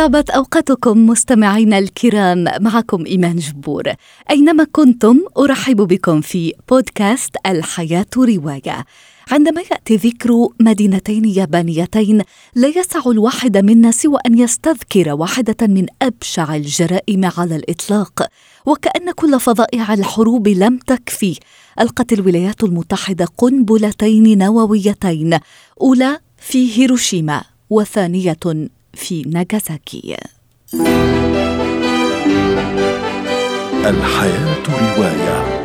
طابت أوقاتكم مستمعينا الكرام معكم إيمان جبور. أينما كنتم أرحب بكم في بودكاست الحياة رواية. عندما يأتي ذكر مدينتين يابانيتين لا يسع الواحد منا سوى أن يستذكر واحدة من أبشع الجرائم على الإطلاق وكأن كل فظائع الحروب لم تكفي. ألقت الولايات المتحدة قنبلتين نوويتين أولى في هيروشيما وثانية في ناغازاكي. الحياة رواية.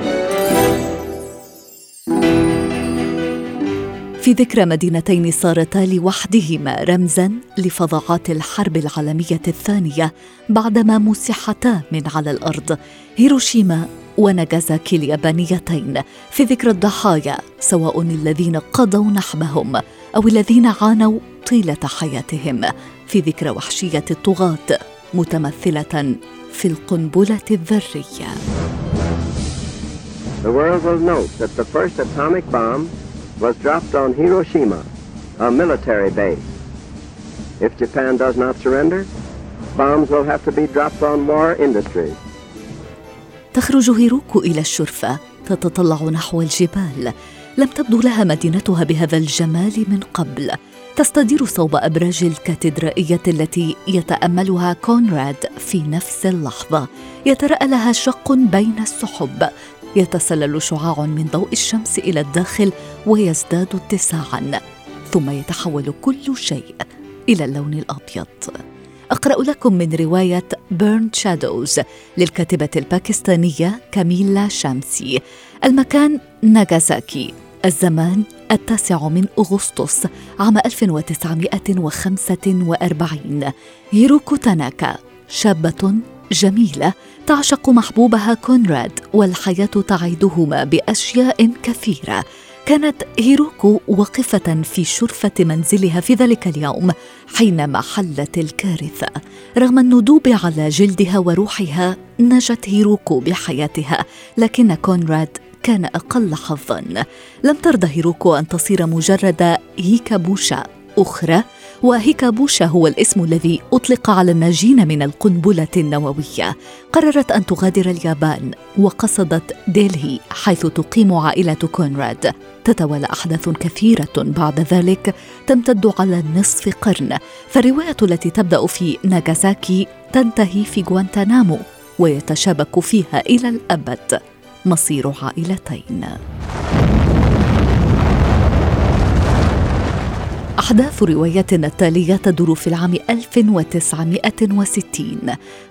في ذكرى مدينتين صارتا لوحدهما رمزا لفظاعات الحرب العالمية الثانية بعدما مسحتا من على الأرض هيروشيما وناغازاكي اليابانيتين. في ذكرى الضحايا سواء الذين قضوا نحبهم أو الذين عانوا طيلة حياتهم. في ذكرى وحشيه الطغاه متمثله في القنبله الذريه The world will note that the first atomic bomb was dropped on Hiroshima, a military base. If Japan does not surrender, bombs will have to be dropped on war industries. تخرج هيروكو إلى الشرفه تتطلع نحو الجبال لم تبدو لها مدينتها بهذا الجمال من قبل تستدير صوب أبراج الكاتدرائية التي يتأملها كونراد في نفس اللحظة. يتراءى لها شق بين السحب. يتسلل شعاع من ضوء الشمس إلى الداخل ويزداد اتساعا. ثم يتحول كل شيء إلى اللون الأبيض. أقرأ لكم من رواية Burnt Shadows للكاتبة الباكستانية كاميلا شامسي. المكان ناغازاكي. الزمان التاسع من أغسطس عام 1945 هيروكو تاناكا شابة جميلة تعشق محبوبها كونراد والحياة تعيدهما بأشياء كثيرة. كانت هيروكو واقفة في شرفة منزلها في ذلك اليوم حينما حلت الكارثة. رغم الندوب على جلدها وروحها نجت هيروكو بحياتها لكن كونراد كان أقل حظا. لم ترضى هيروكو أن تصير مجرد هيكابوشا أخرى وهيكابوشا هو الاسم الذي أطلق على الناجين من القنبلة النووية. قررت أن تغادر اليابان وقصدت ديلهي حيث تقيم عائلة كونراد. تتوالى أحداث كثيرة بعد ذلك تمتد على نصف قرن. فالرواية التي تبدأ في ناغازاكي تنتهي في غوانتانامو ويتشابك فيها إلى الأبد. مصير عائلتين. أحداث روايتنا التالية تدور في العام 1960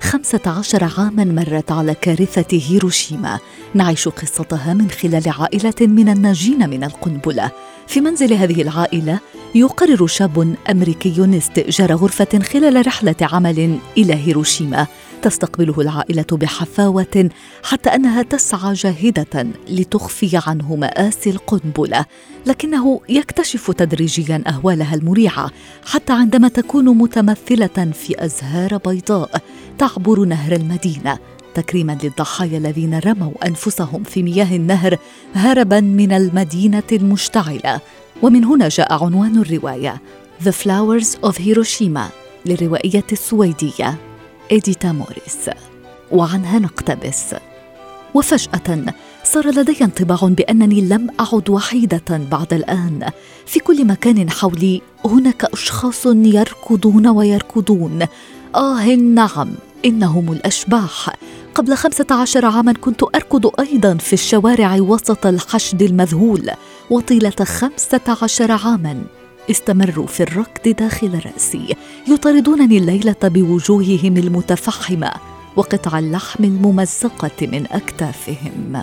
15 عاما مرت على كارثة هيروشيما. نعيش قصتها من خلال عائلة من الناجين من القنبلة. في منزل هذه العائلة يقرر شاب أمريكي استئجار غرفة خلال رحلة عمل إلى هيروشيما. تستقبله العائلة بحفاوة حتى أنها تسعى جاهدة لتخفي عنه ماسي القنبلة لكنه يكتشف تدريجيا أهوالها المريعة حتى عندما تكون متمثلة في أزهار بيضاء تعبر نهر المدينة تكريما للضحايا الذين رموا أنفسهم في مياه النهر هربا من المدينة المشتعلة. ومن هنا جاء عنوان الرواية The Flowers of Hiroshima للروائية السويدية. إديتا موريس وعنها نقتبس. وفجأة صار لدي انطباع بأنني لم أعد وحيدة بعد الآن. في كل مكان حولي هناك أشخاص يركضون ويركضون. آه نعم إنهم الأشباح. قبل خمسة عشر عاما كنت أركض أيضا في الشوارع وسط الحشد المذهول. وطيلة خمسة عشر عاما. استمروا في الركض داخل رأسي يطاردونني الليلة بوجوههم المتفحمة وقطع اللحم الممزقة من أكتافهم.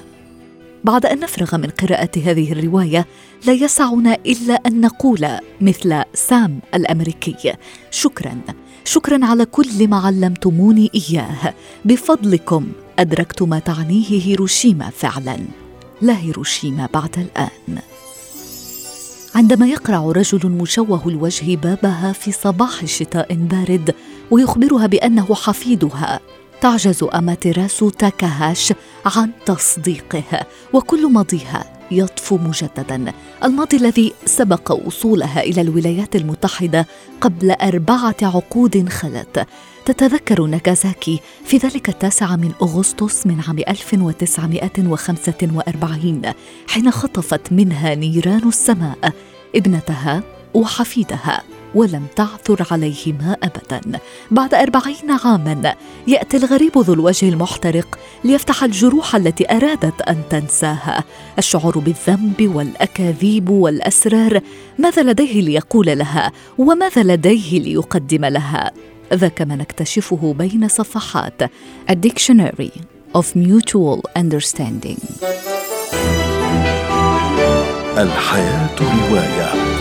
بعد أن نفرغ من قراءة هذه الرواية لا يسعنا إلا أن نقول مثل سام الأمريكي شكرا شكرا على كل ما علمتموني إياه. بفضلكم أدركت ما تعنيه هيروشيما فعلا. لا هيروشيما بعد الآن. عندما يقرع رجل مشوه الوجه بابها في صباح شتاء بارد ويخبرها بأنه حفيدها. تعجز اماتيراسو تاكاهاش عن تصديقه وكل ماضيها يطفو مجددا. الماضي الذي سبق وصولها إلى الولايات المتحدة قبل أربعة عقود خلت. تتذكر ناغازاكي في ذلك التاسع من أغسطس من عام 1945 حين خطفت منها نيران السماء ابنتها وحفيدها. ولم تعثر عليهما ابدا. بعد أربعين عاما يأتي الغريب ذو الوجه المحترق ليفتح الجروح التي أرادت أن تنساها. الشعور بالذنب والأكاذيب والأسرار ماذا لديه ليقول لها؟ وماذا لديه ليقدم لها؟ ذاك ما نكتشفه بين صفحات A Dictionary of Mutual Understanding. الحياة رواية.